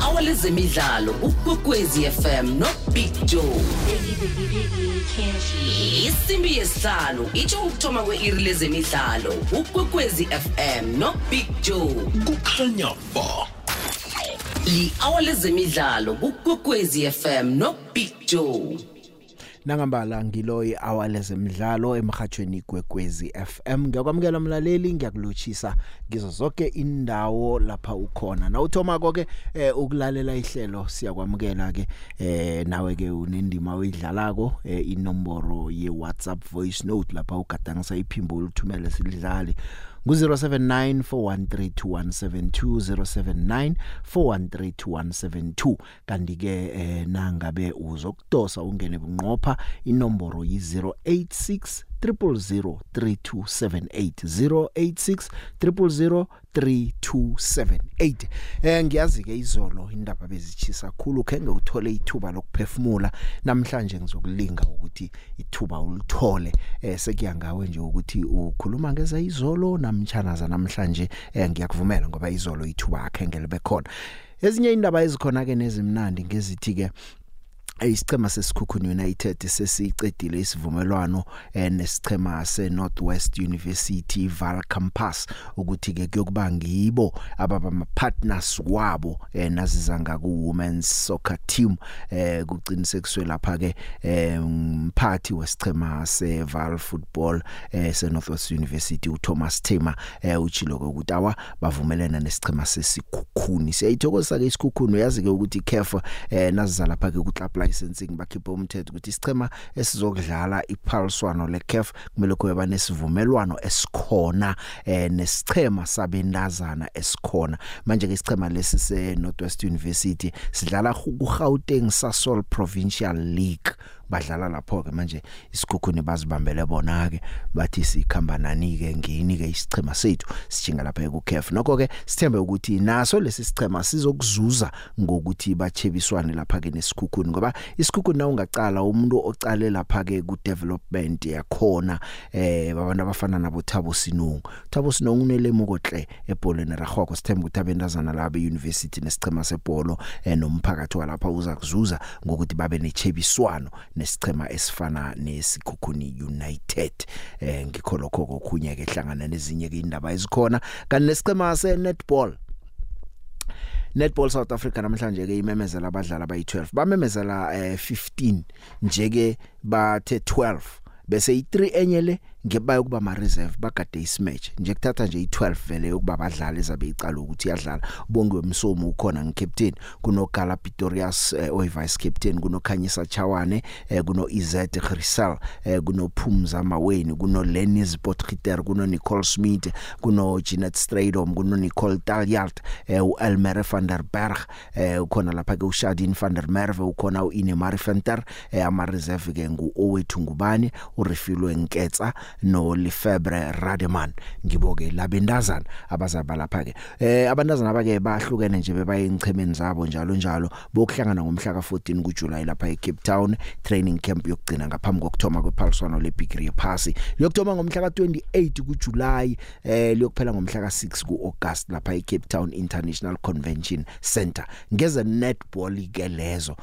awalezemidlalo ukwekwezi FM no Big Joe. Isimbi yesihlalo itsho ukuthoma kwe-iri lezemidlalo ukwekwezi FM no Big Joe. Kukhanya ba. Li-awa lezemidlalo kukwekwezi FM no Big Joe. Nangambala ngiloyi awalezemidlalo emhathweni kwekwezi FM ngiyakwamukela mlaleli ngiyakulochisa ngizo zonke indawo lapha ukhona. Na uthoma konke eh, ukulalela ihlelo siyakwamukela ke eh, nawe ke unendima oyidlalako eh, inomboro ye WhatsApp voice note lapha ugadangisa iphimbo ulithumele silidlali ngu0794132172 0794132172 kanti ke eh, nangabe uzokudosa ungene bunqopha inomboro yi086 086 3278 eh ngiyazi ke izolo indaba bezichisa kakhulu kenge uthole ithuba lokuphefumula. Namhlanje ngizokulinga ukuthi ithuba ulithole. Eh sekuya ngawe nje ukuthi ukhuluma ngeza izolo namtshana namhlanje eh ngiyakuvumela ngoba izolo ithuba akhe ngelibe khona ezinye indaba ezikhona ke nezimnandi ngezithi ke isicema sesikhukhuni United sesicedile isivumelwano eh, nesichema seNorthwest University Val Campus ukuthi ke kuyokuba ngibo ababa partners wabo eh, nazizanga ku women's soccer team eh kuqinisekiswe lapha ke umphathi wesichema seVal Football eh seNorthwest University uThomas Thema eh uchilo ukuthi awa bavumelana nesichema sesikhukhuni siyayithokozisa ke isikhukhuni uyazi ke ukuthi CAF eh naziza lapha ke ku club licensing bakhipha umthetho ukuthi isichema esizokudlala iphaliswano leCAF kumele kube banesivumelwano esikhona eh nesichema sabendazana esikhona. Manje ke isichema lesi se Northwest University sidlala ku Gauteng Sasol Provincial League. Badlala lapho ke manje isikhukhuni bazibambele bona ke bathi sikhamba nani ke ngini ke isichema sethu sijinga lapha eKF nokho ke sithembe ukuthi naso lesi sichema sizokuzuza ngokuthi bachebiswane lapha ke nesikhukhuni ngoba isikhukhuni na ungacala umuntu ocale lapha ke ku development yakhona eh abantu abafana nabo Thabo Sinungu Thabo Sinungu unelemuko hle ebholeni ragwako sithembe ukuthi abendazana la be university nesichema sebholo eh nomphakathi walapha uza kuzuza ngokuthi babe nechebiswano nesichema esifana nesikhukhuni United. Eh ngikho lokho kokhunye ke hlangana nezinye ke indaba ezikhona. Kanti nesichema se netball Netball South Africa namhlanje ke imemezela abadlali abayi12 bamemezela eh, 15 nje ke bathe 12 bese i3 enye le ngebayo kuba ma reserve bagade ismatch nje kuthatha nje i12 vele ukuba abadlali ezabe icala ukuthi yadlala bongiwe msomo ukhona ngicaptain kuno Gala Pretorius eh, oy vice captain kuno Khanyisa Chawane eh, kuno Izet Grisel eh, kuno Phumza Maweni kuno Lennis Potgieter kuno Nicole Smith kuno Jeanette Strydom kuno Nicole Taljalt eh, uElmer van der Berg eh, ukhona lapha ke uShadin van der Merwe ukhona uInemari Venter eh, ama reserve ke ngu owethu ngubani urefilwe nketsa no Lefebvre Rademan. Ngiboke labendazana abazaba lapha ke eh abantazana abake bahlukene nje bebaye enchemeni zabo njalo njalo. Bokuhlangana ngomhla ka14 kuJuly lapha eCape Town training camp yokugcina ngaphambi kokthoma kwephaliswano leBigri Pass lokthoma ngomhla ka28 kuJuly eh liyokuphela ngomhla ka6 kuAugust lapha eCape Town International Convention Center. Ngeze netball ke lezo.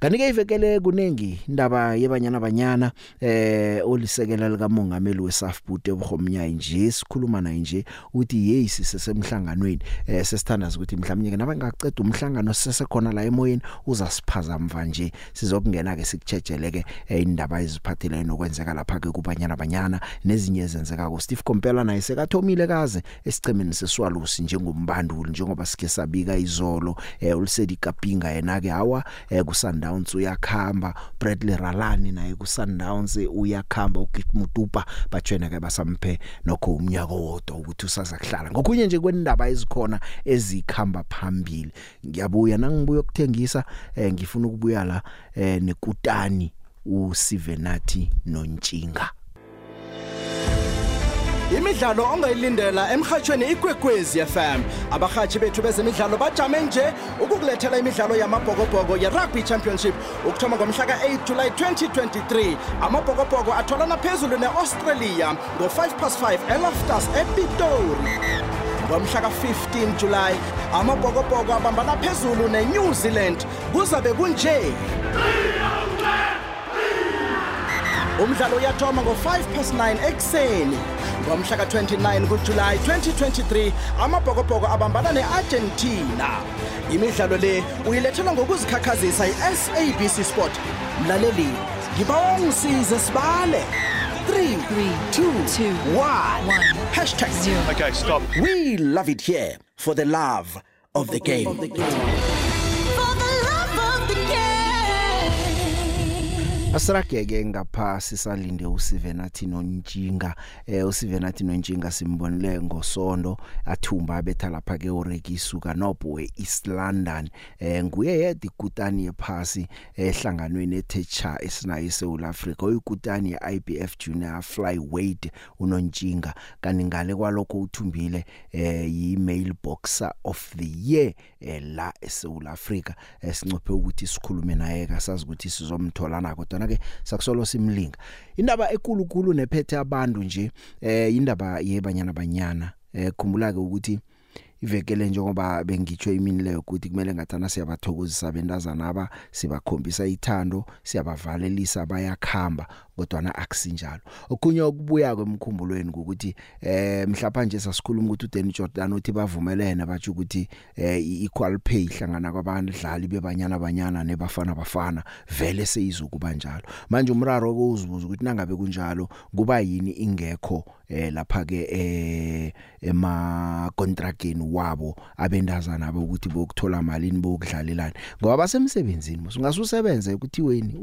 Kanike ivekele kunengi indaba yebanyana banyana eh olisekela lika mongameli weSafboot ebuhomnyayi nje sikhuluma naye nje uthi hey sisesemhlanganweni eh sesithandaza ukuthi mhlawumnye nabangaqeda umhlangano sesekhona la emoyeni uzasiphaza mva nje. Sizokungena ke sikutshejeleke indaba eziphathelene nokwenzeka lapha ke kubanyana banyana nezinye ezenzeka ko Steve Kompela naye sekathomile kaze esichemeni seswalusi njengombanduli njengoba sike sabika izolo eh ulisedi kapinga yena ke hawa eh kusanda Sundowns uyakhamba Bradley Ralani naye ku Sundowns uyakhamba uGitmutupa bajwena ke basamphe nokho umnyaka wodwa ukuthi usaza kuhlala. Ngokunye nje kwendaba ezikhona ezikhamba phambili ngiyabuya nangibuya ukuthengisa eh, ngifuna ukubuya la eh, nekutani uSivenathi nontshinga. Imidlalo ongayilindela emhathweni ikwekwezi FM abahathi bethu bezemidlalo bajame nje ukukulethela imidlalo yamabhokobhoko ye-rugby championship ukuthoma ngomhla ka-8 July 2023 amabhokobhoko atholana phezulu ne-australia ngo-5 past 5 eloftus epitori. Ngomhla ka-15 July amabhokobhoko abambana phezulu neNew Zealand. Kuzabe kunje. Umdlalo uyathoma ngo-5 past 9 ekuseni. Ngomhla ka-29 kujulayi 2023 amabhokobhoko abambana ne-argentina. Imidlalo le uyilethelwa ngokuzikhakhazisa i-sabc sport. Mlaleli ngiba ungisize sibale. 3 2 1 hashtag Okay, stop. we love it here for the love of the game. For the Asirageke ngapha sisalinde uSivenathi noNtshinga eh uSivenathi noNtshinga simbonile ngosonto athumba abetha lapha ke uReki suka nobwe East London. Eh nguye yedwa ikutani yephasi ehlanganweni eThecha esinayo eSouth Africa uyikutani yeIBF Junior Flyweight unoNtshinga kanti ngale kwalokho uthumbile eh yi-male boxer of the year eh, la eSouth Africa esincophe ukuthi sikhulume naye kasazi ukuthi sizomthola na kodwa ke sakusolo simlinga indaba ekulukulu nephethe abantu nje eh indaba yebanyana banyana eh khumbula ke ukuthi ivekele njengoba bengitsho imini leyo ukuthi kumele ngathana siyabathokozisa bentazana aba sibakhombisa ithando siyabavalelisa bayakhamba. Kodwa na akusinjalo okunye okubuya kwemkhumbulweni ukuthi eh mhlawumbe nje sasikhuluma ukuthi uDanny Jordan uthi bavumelene bathi ukuthi eh equal pay ihlangana kwabadlali bebanyana banyana nebafana bafana vele seyizokuba njalo. Manje umraro kozibuza ukuthi nangabe kunjalo kuba yini ingekho eh lapha ke eh ema contractini wabo abendazana abo ukuthi bokuthola malini bokudlalelana? Ngoba basemsebenzini usungasusebenze ukuthi weni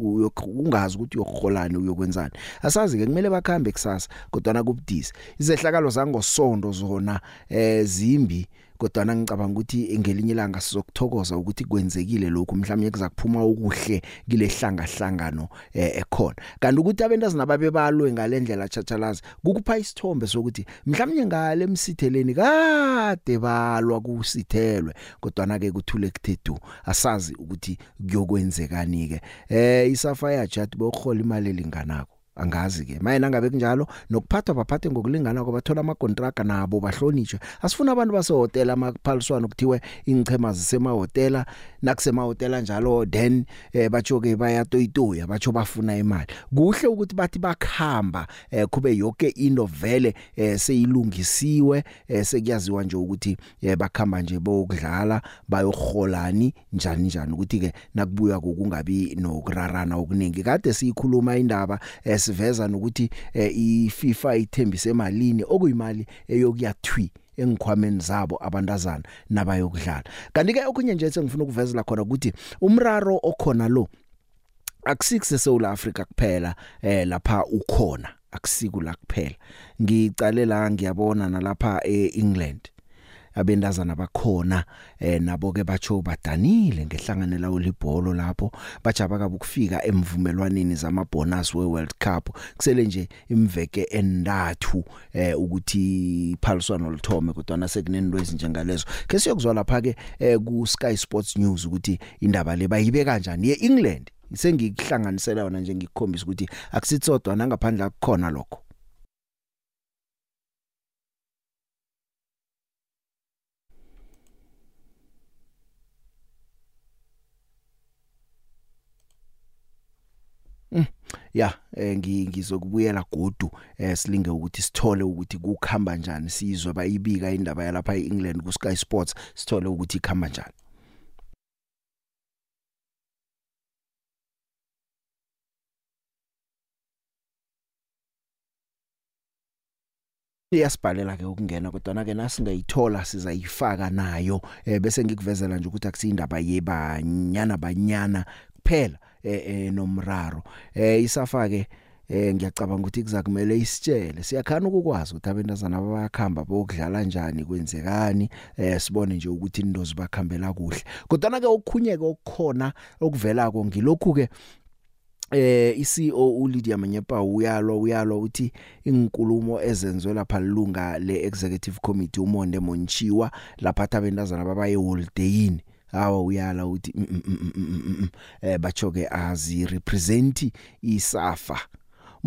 ungazi ukuthi uyokholani uyokwenzani asazi ke kumele bakhambe kusasa kodwa na kubudisi. Izehlakalo zangosonto zona eh zimbi. Kodwa ngicabanga ukuthi ngelinye ilanga sizokuthokoza ukuthi kwenzekile lokhu. Mhlawumnye kuza kuphuma ukuhle kile hlanga hlangano eh, ekhona. Kanti ukuthi abentazana babebalwe ngalendlela chachalazi kukupha isithombe sokuthi mhlawumnye ngale emsitheleni kade balwa kusithelwe kodwa na ke kuthule kuthethu asazi ukuthi kuyokwenzekani ke eh isafaya chat bokhole imali elinganako. Angazi ke maye nangabe kunjalo nokuphathwa baphathe ngokulingana kwabathola ama contract nabo bahlonishwe asifuna abantu basehotela amaphaliswano kuthiwe ingchema zisemahotela. Nakusemahotela njalo then eh, batsho ke bayatoyitoya batsho bafuna imali. Kuhle ukuthi bathi bakhamba eh, kube yonke into vele eh, seyilungisiwe eh, sekuyaziwa nje ukuthi eh, bakhamba nje bokudlala bayoholani njani njani. Ukuthi ke nakubuya kokungabi nokurarana okuningi kade siyikhuluma indaba eh, siveza nokuthi eh, iFIFA ithembise emalini okuyimali eyokuyathwi engikhwameni zabo abantazana nabayokudlala. Kanti ke okunye nje sengifuna ukuvezela khona ukuthi umraro okhona lo akusikuse South Africa kuphela eh lapha ukhona akusiku la kuphela. Ngicalela ngiyabona nalapha eEngland. Abendazana bakhona eh nabo ke batsho badanile ngehlanganela olibholo lapho. Bajaba kabe ukufika emvumelwaneni zamabonus weWorld Cup. Kusele nje imveke endathu eh ukuthi iphaliswano lithome kodwa nasekunento ezinjengalezo. Ke siyokuzwa lapha ke eh ku Sky Sports News ukuthi indaba le bayibe kanjani yeEngland. Sengikuhlanganisela yona nje ngikukhombisa ukuthi akusitsodwa nangaphandle akukhona lokho. Ya eh, ngi- ngizokubuyela godu eh, silinge ukuthi sithole ukuthi kukhamba njani sizwe bayibika indaba yalapha eEngland ku Sky Sports sithole ukuthi ikhamba njani. Iyasibhalela ke ukungena kodwa ke nasingayithola sizayifaka nayo eh, bese ngikuvezela nje ukuthi akusindaba yebanyana banyana kuphela. Eh, eh nomraro. Eh isafa ke eh ngiyacabanga ukuthi kuza kumele isitshele. Siyakhana ukukwazi ukuthi abentazana bayakhamba bokudlala kanjani kwenzekani? Eh sibone nje ukuthi indozi bakhambela kuhle. Kodwa ke okukhunyeke okukhona okuvelako ngilokhu ke eh iCEO uLydia Manyepa uyalwa uyalwa uthi inkulumo ezenzwe lapha lilunga leexecutive committee umonde Monchiwa lapha abentazana babaye holidayini hawa uyala uthi mm, mm, mm, mm, mm, mm, eh bachoke azi represent isafa.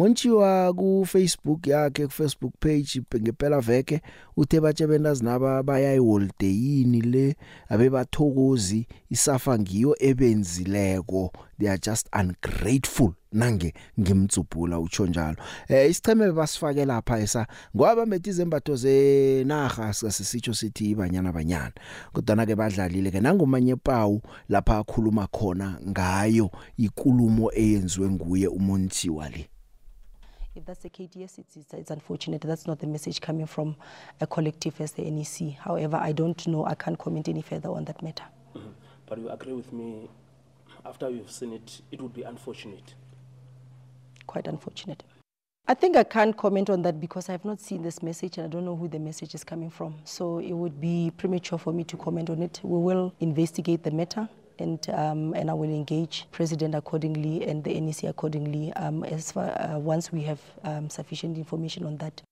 Monchiwa ku Facebook yakhe ku Facebook page ngempela veke uthe batshe bendazinaba baya eholiday le abe bathokozi isafa ngiyo ebenzileko. They are just ungrateful. Nange ngimtsubhula utsho njalo. Eh isicheme basifake lapha esa ngoba bethi izembatho zenaga sasisitsho sithi ibanyana banyana. Kodwa ke badlalile ke nangomanye pawu lapha akhuluma khona ngayo ikulumo eyenziwe nguye uMontiwa le. If that's the yes, it's, it's, it's unfortunate. That's not the message coming from a collective as the NEC. However, I don't know. I can't comment any further on that matter. But you agree with me, after you've seen it, it would be unfortunate. Quite unfortunate. I think I can't comment on that because I have not seen this message and I don't know who the message is coming from. So it would be premature for me to comment on it. We will investigate the matter and, um, and I will engage President accordingly and the NEC accordingly um, as far, uh, once we have um, sufficient information on that.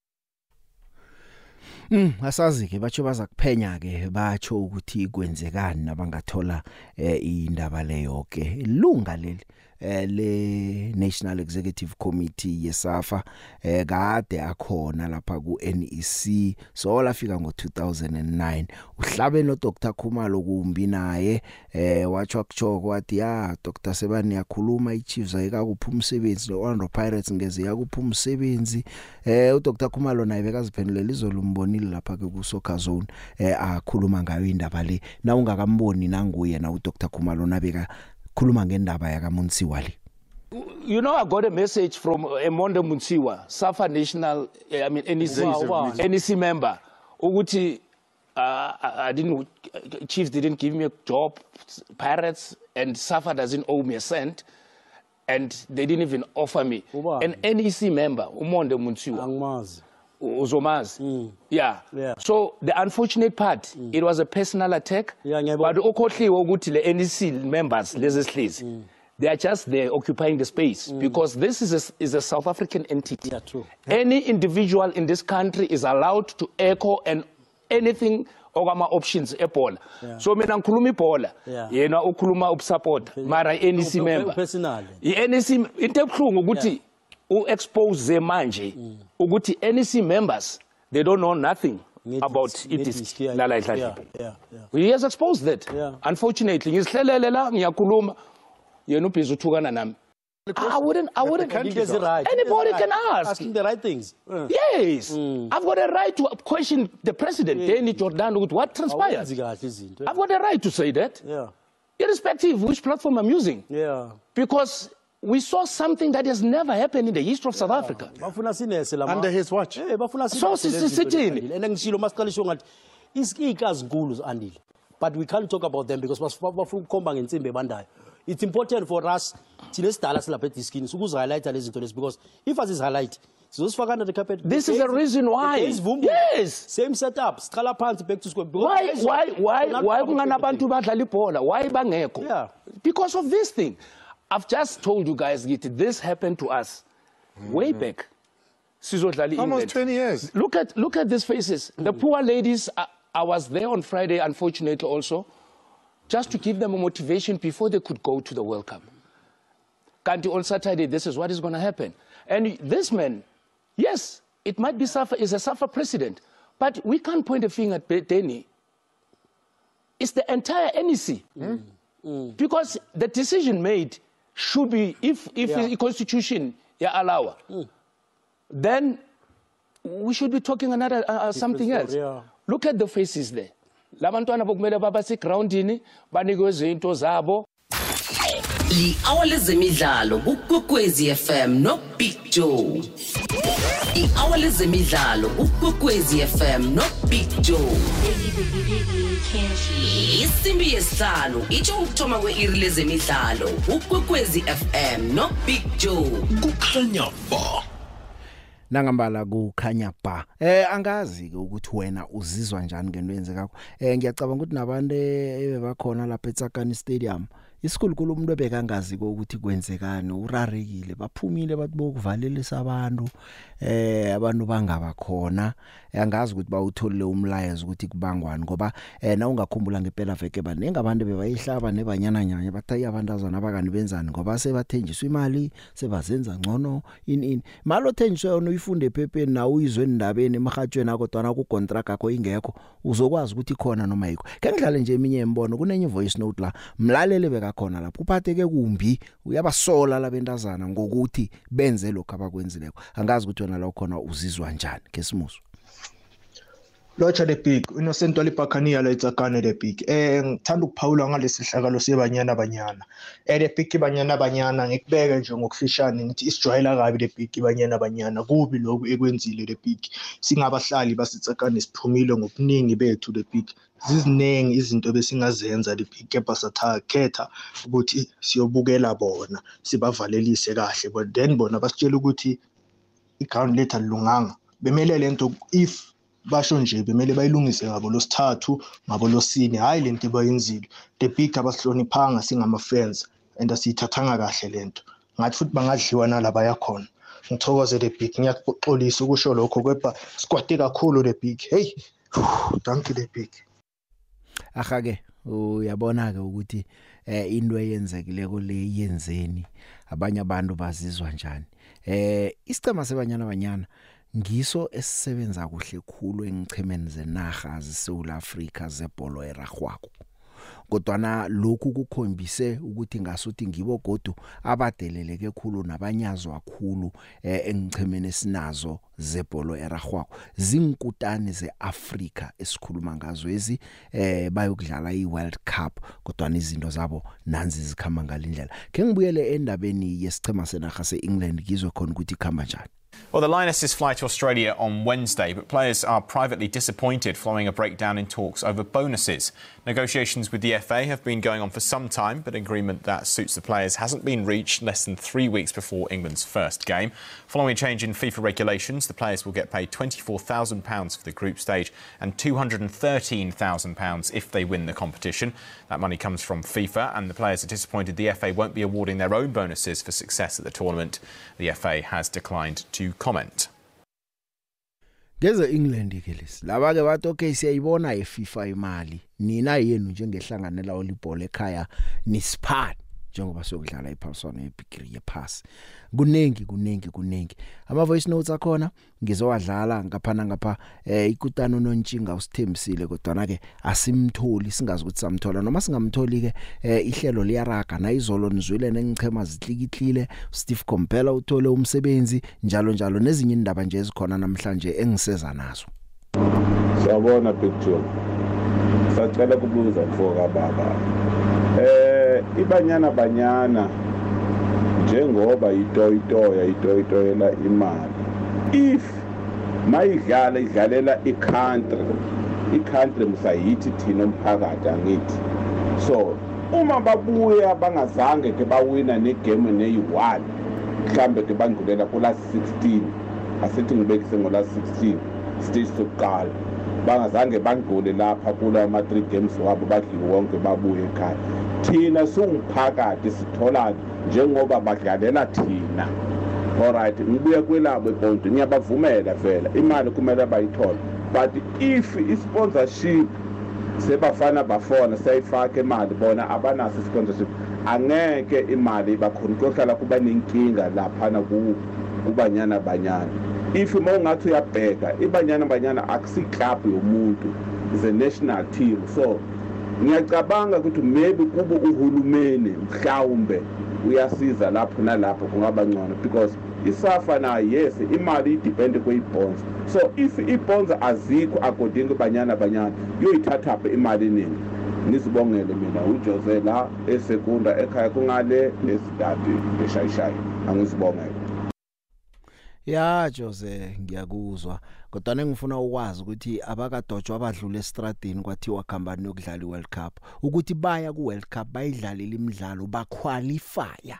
Mm asazi ke batsho baza kuphenya ke batsho ukuthi kwenzekani nabangathola eh, indaba leyo ke ilunga leli eh, le National Executive Committee yeSAFA eh kade akhona lapha ku NEC so lafika ngo2009 uhlabe no Dr Khumalo kumbi naye eh watsho kuchoko wathi ya Dr Sebani yakhuluma iChiefs ayikakupha umsebenzi no Orlando Pirates ngeze yakupha umsebenzi. Eh uDr Khumalo naye bekaziphendulela izolo umbonile lapha ke ku Soccer Zone eh akhuluma ngayo indaba le. Na ungakamboni nanguye na uDr Khumalo nabeka khuluma ngendaba yaka Montsiwa le You know, I got a message from Emonde Munsiwa, Safa National, eh, I mean, NEC, Wow, wow. NEC member. Uguti, uh, I I didn't, Chiefs didn't give me a job, Pirates, and Safa doesn't owe me a cent. And they didn't even offer me. Ubani? An NEC member, Umonde Munsiwa. angimazi Uzomaz. Yeah. Yeah. So the unfortunate part, it was a personal attack. Yeah, but okhohliwe ukuthi le NEC members lezi sihlezi they are just there occupying the space because this is a, is a South African entity. Yeah, true. Any individual in this country is allowed to echo and anything okama options ebhola. So mina ngikhuluma ibhola, Yeah. yena ukhuluma ukusupport mara NEC Upe- member. i-NEC into ebuhlungu ukuthi u-expose manje ukuthi NEC members they don't know nothing Ngidis- about idisk yeah, lala yeah, yeah, yeah. he has exposed that Yeah. unfortunately ngizihlelele la ngiyakhuluma yena ubhizi uthukana nami I wouldn't, I wouldn't. Right. Anybody a can right. ask. Asking the right things. Uh. Yes, I've got a right to question the president, Danny Jordan, with what transpired. I've got a right to say that, Yeah. irrespective which platform I'm using, Yeah. because we saw something that has never happened in the history of South Africa. Bafuna sinese lama. Under his watch. Eh bafuna sinese. So, si- si- lezi zinto sithini? lezi. And ngishilo masiqalisho ngathi isikazi nkulu andile. But we can't talk about them because bafuna ukukhomba ngensimbi ebandayo. It's important for us thina sidala silapha ediskini ukuze highlight lezi zinto lezi because if as is highlight sizosifaka under the carpet. This is the reason why. Yes. Same setup. Siqala phansi back to square. Why why why why about kunganabantu badlala ibhola why bangekho Yeah. because of this thing i've just told you guys this happened to us way back. Sizodlala Almost i-England. 20 years. look at look at these faces. The poor ladies I, I was there on friday unfortunately also just to give them a motivation before they could go to the world cup. Kanti on saturday this is what is going to happen. And this man yes it might be suffer is a suffer president but we can't point a finger at Denny. It's the entire NEC. Because the decision made should be, if, if Yeah. the constitution yeah, allow, then we should be talking another, uh, uh, something else. yeah. Look at the faces there. labantwana bokumele baba segroundini banikezwe into zabo li hour lezemidlalo kukwekwezi FM no Big Joe i-hour lezemidlalo kukwekwezi FM no Big Joe. Isimbi yesihlanu itsho ukuthoma kwe-iri lezemidlalo ukwekwezi FM no Big Joe. Kukhanya ba. Nangambala kukhanya ba. Eh angazi ke ukuthi wena uzizwa njani ngento yenzekako eh ngiyacabanga ukuthi nabantu ebebakhona lapha eTsakani Stadium isikhulukhulu umuntu ebekangazi ukuthi kwenzekani urarekile baphumile bathi bokuvalelisa abantu. Eh abantu bangaba khona. Angazi ukuthi bawutholile umlayezo ukuthi kubangwani ngoba eh na ungakhumbula ngempela veke baningi abantu bebayihlaba nebanyana nyanya bathayi abantazana abakani benzani ngoba sebathenjiswa imali sebazenza ngcono in in malo thenjiswe yona uyifunde ephepeni na uyizwe endabeni emhathweni akho na ku contract yakho ingekho uzokwazi ukuthi khona noma yikho ke ngidlale nje eminye imbono kunenye voice note la mlalele bekakhona lapho uphatheke kumbi uyabasola labentazana ngokuthi benze lokho abakwenzileko. Angazi ukuthi wena la khona uzizwa njani? Ngesimuso. Locha the big Innocent Walipakhania la itsakane the big. Eh ngithanda ukuphawula ngalesi hlakalo sebanyana banyana. Eh the big banyana banyana ngikubeke nje ngokufishane ngithi isijwayela kabi the big banyana banyana. Kubi lokhu ekwenzile the big. Singabahlali basitsakane siphumile ngobuningi bethu the big. Ziziningi izinto besingazenza the big kepha sathakhetha ukuthi siyobukela bona sibavalelise kahle. But then bona basitshela ukuthi iground lethu alilunganga bemele lento if basho nje bemele bayilungise ngabo losithathu ngabo losine hayi lento bayenzile the big abasihloniphanga singama-fans and asiyithathanga kahle lento ngathi futhi bangadliwa nalaba yakhona ngithokoze the big ngiyakuxolisa ukusho lokho kepha sikwate kakhulu the big. Hey thank you the big. Aha ke uyabona ke ukuthi eh into eyenzekile kule yenzeni. Abanye abantu bazizwa njani. Eh isicema sebanyana banyana ngiso esisebenza kuhle khulu engichemeni zenaga zeSouth Africa zebholo eragwako kodwana lokhu kukhombise ukuthi ngasuthi ngibo godu abadeleleke khulu nabanyazwa khulu eh, engichemeni esinazo zebholo eragwako zinkutane zeAfrika esikhuluma ngazo ezi eh bayokudlala iWorld Cup kodwana izinto zabo nanzi zikhamba ngalindlela ke ngibuyele endabeni yesichema senaga seEngland ngizwe khona ukuthi ikhamba njani. Well, the Lionesses fly to Australia on Wednesday, but players are privately disappointed following a breakdown in talks over bonuses. Negotiations with the FA have been going on for some time, but agreement that suits the players hasn't been reached less than three weeks before England's first game. Following a change in FIFA regulations, the players will get paid £24,000 for the group stage and £213,000 if they win the competition. That money comes from FIFA, and the players are disappointed the FA won't be awarding their own bonuses for success at the tournament. The FA has declined to comment. Ngeze England ke lesi. Laba ke bathi okay siyayibona eFIFA imali. Nina yenu njengehlanganela volleyball ekhaya nisiphat njengoba sokudlala iphaliswano yebigiri yepass kunengi kunengi kunengi ama voice notes akhona ngizowadlala ngaphana ngapha eh ikutano nontshinga usithembisile kodwa ke asimtholi singazi ukuthi samthola noma singamtholi ke eh ihlelo liyaraga na izolo nizwile nengichema zihlikihlile Steve Kompela uthole umsebenzi njalo njalo nezinye indaba nje ezikhona namhlanje engiseza nazo Siyabona Big Joe. Sacela kubuza mfoka baba. Eh ibanyana banyana njengoba itoyitoya itoyitoyela imali. If mayidlala idlalela i-country i-country musayithi thina umphakathi angithi. So uma babuya bangazange ke bawina negame neyi-1 mhlambe ke bandlulela kulast 16 asithi ngibekise ngolast 16 stage sokuqala. Bangazange bandlule lapha kula ma-3 games wabo badlile wonke babuye ekhaya. Thina singumphakathi sitholani njengoba badlalela thina. Alright ngibuya kwelabo eponto ngiyabavumela vela imali kumele bayithole. But if i-sponsorship sebafana bafona siyayifaka imali bona abanaso i-sponsorship angeke imali ibakhona. Kuyohlala kuba nenkinga laphana ku- kubanyana banyana. If uma ungathi uyabheka ibanyana banyana akusiklabhu yomuntu is a national team. So ngiyacabanga ukuthi maybe kube uhulumeni mhlawumbe uyasiza lapho nalapho kungaba ngcono because isafa nayo yes imali idepende kweyi-bonds so if ii-bonds azikho according kubanyana banyana yoyithathaphi imali eningi? Ngizibongele mina ujose la esekunda ekhaya kungale esidadi eshayishayi. Angizibongele. Ya Jose ngiyakuzwa kodwa ngifuna ukwazi ukuthi abakadojwa abadlula estradini kwathiwa khambani yokudlala iWorld Cup ukuthi baya kuWorld Cup bayidlalile imidlalo baqualifya.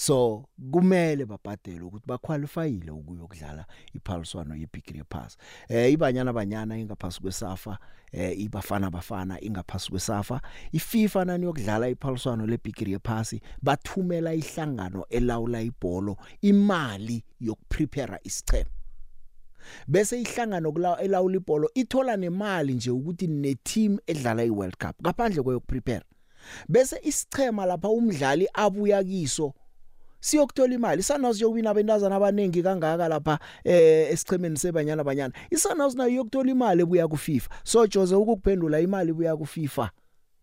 So kumele babhadele ukuthi baqualifyile ukuyokudlala iphaliswano yeBigri Pass eh ibanyana banyana ingaphasi kwesafa eh ibafana bafana ingaphasi kwesafa. iFIFA nani yokudlala iphaliswano leBigri Pass bathumela ihlangano elawula ibhola imali yokuprepare isichema bese ihlangano elawula ibhola ithola nemali nje ukuthi ne team edlala iWorld Cup ngaphandle koyokuprepare bese isichema lapha umdlali abuya kiso siyokuthola imali. Sunhouse yokuwina abentazana abanengi kangaka lapha eh esichemeni sebanyana banyana. iSunhouse nayo yokuthola imali ebuya ku FIFA so Jose ukukuphendula imali ebuya ku FIFA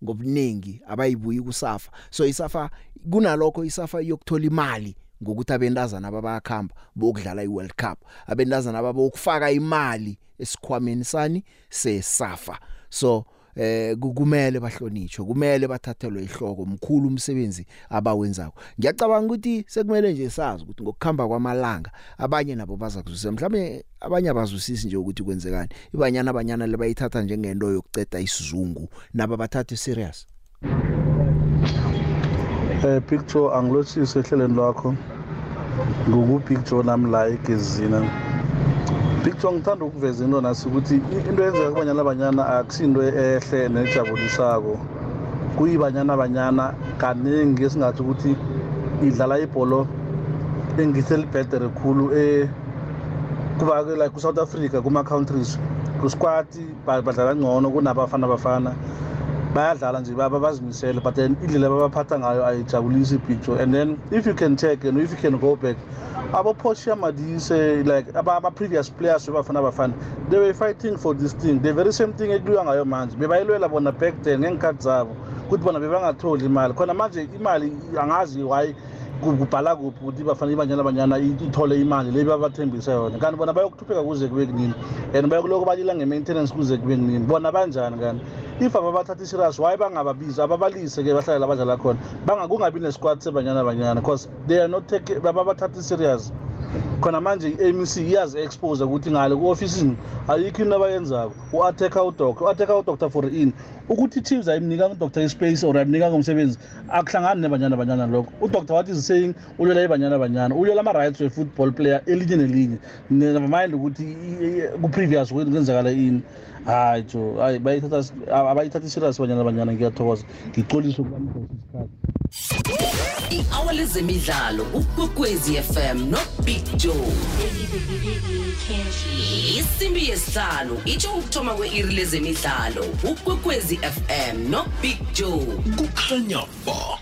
ngobuningi abayibuyi kusafa. So isafa kunalokho isafa yokuthola imali ngokuthi abentazana ababakhamba bokudlala iWorld Cup. Abentazana ababokufaka imali esikhwameni sani sesafa. So eh kumele bahlonitshwe kumele bathathelwe ihloko mkhulu umsebenzi abawenzako. Ngiyacabanga ukuthi sekumele nje sazi ukuthi ngokukhamba kwamalanga abanye nabo baza kuzwisisa mhlawumbe abanye abazwisisi nje ukuthi kwenzekani. Ibanyana abanyana lebayithatha njengento yokuceda isizungu naba bathathe serious. Eh picture angilothise ehlelweni lwakho. Ngoku picture nami la egezina picture ngithanda ukuveza into nasi ukuthi into eyenzeka kubanyana abanyana akusinto ehle nejabulisako. Kuyibanyana banyana kaningi esingathi ukuthi idlala ibholo engiselibhedere khulu eh kuba like ku-south africa kuma-countries kusquati badlala ngcono kunabafana bafana. Bayadlala nje bazimisele but then indlela babaphatha ngayo ayijabulisi ipicture and then if you can check and if you can go back abo-portia madise like ama-previous players bebafana bafana they were fighting for this thing. The very same thing ekuliwa ngayo manje. Bebayilwela bona back then ngeenkhathi zabo ukuthi bona bebangatholi imali. Khona manje imali angazi why kubhala kuphi ukuthi bafana ibanyana banyana ithole imali le babathembisa yona. Kanti bona bayokuthupheka kuze kube kunini? And bayokuloko balila nge-maintenance kuze kube kunini? Bona banjani kanti? If ababathatha iserious why bangababizi? Ababalise-ke bahlale la badlala khona. Kungabi nesquad sebanyana banyana because they are not take bababathatha iserious khona manje i-amc iyazi-expose ukuthi ngale ku-ofisini ayikho into abayenzako. U-ateka udoctor u-ateka udoctor for in. Ukuthi i-teams ayimnikanga udoctor ispace or ayimnikanga umsebenzi akuhlangani nebanyana banyana lokho. Udoctor what is saying ulwela ibanyana banyana ulwela ama-rights we-football player elinye nelinye. Nevermind ukuthi ku-previous kwenzakala ini. Hayi jo abayithatha iserious banyana banyana ngiyathokoza. Ngicolise ukubanikeza isikhathi. I-hour lezemidlalo ukwekwezi fm nobig joe. Isimbi yesihlanu itsho ukuthoma kwe-iri lezemidlalo ukwekwezi fm nobig joe. Kukhanya ba.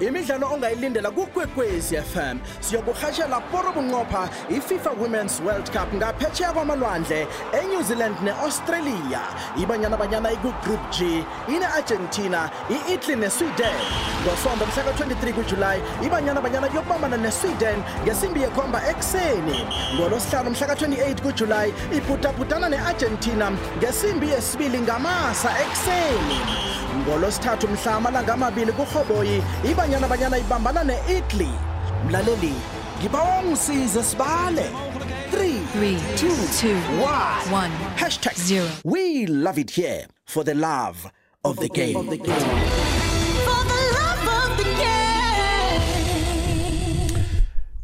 Imidlalo ongayilindela kukwekwezi fm siyokurhatshela poro bunqopha ififa women's world cup ngaphetsheya kwamalwandle enew zealand ne-australia. Ibanyana banyana ikugroup g ine-argentina i-italy nesweden. Ngosonto mhla ka-23 kujulayi ibanyana banyana kuyokubambana nesweden ngesimbi yekhomba ekuseni. Ngolosihlanu mhla ka-28 kujulayi ibhudabhudana ne-argentina ngesimbi yesibili ngamasa ekuseni. Ngolosithathu mhla amalanga amabili kurhoboyi ibanyana banyana ibambana ne-italy. Mlaleli ngibawa ngisize sibale. 3 2 1 hashtag 0 we love it here for the love of the game, of the game. For the love of the game.